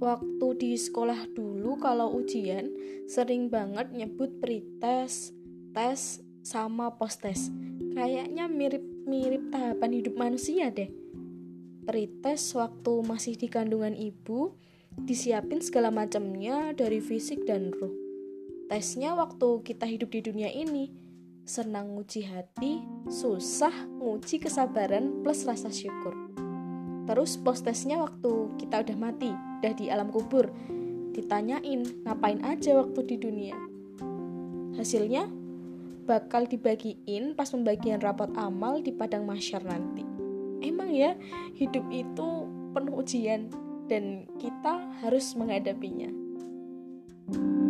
waktu di sekolah dulu kalau ujian sering banget nyebut pretest, tes, sama postes. Kayaknya mirip-mirip tahapan hidup manusia deh. Pretest waktu masih di kandungan ibu, disiapin segala macamnya dari fisik dan roh. Tesnya waktu kita hidup di dunia ini, senang nguji hati, susah nguji kesabaran plus rasa syukur. Terus postesnya waktu kita udah mati, udah di alam kubur, ditanyain ngapain aja waktu di dunia. Hasilnya bakal dibagiin pas pembagian rapot amal di padang masyar nanti. Emang ya, hidup itu penuh ujian dan kita harus menghadapinya. thank you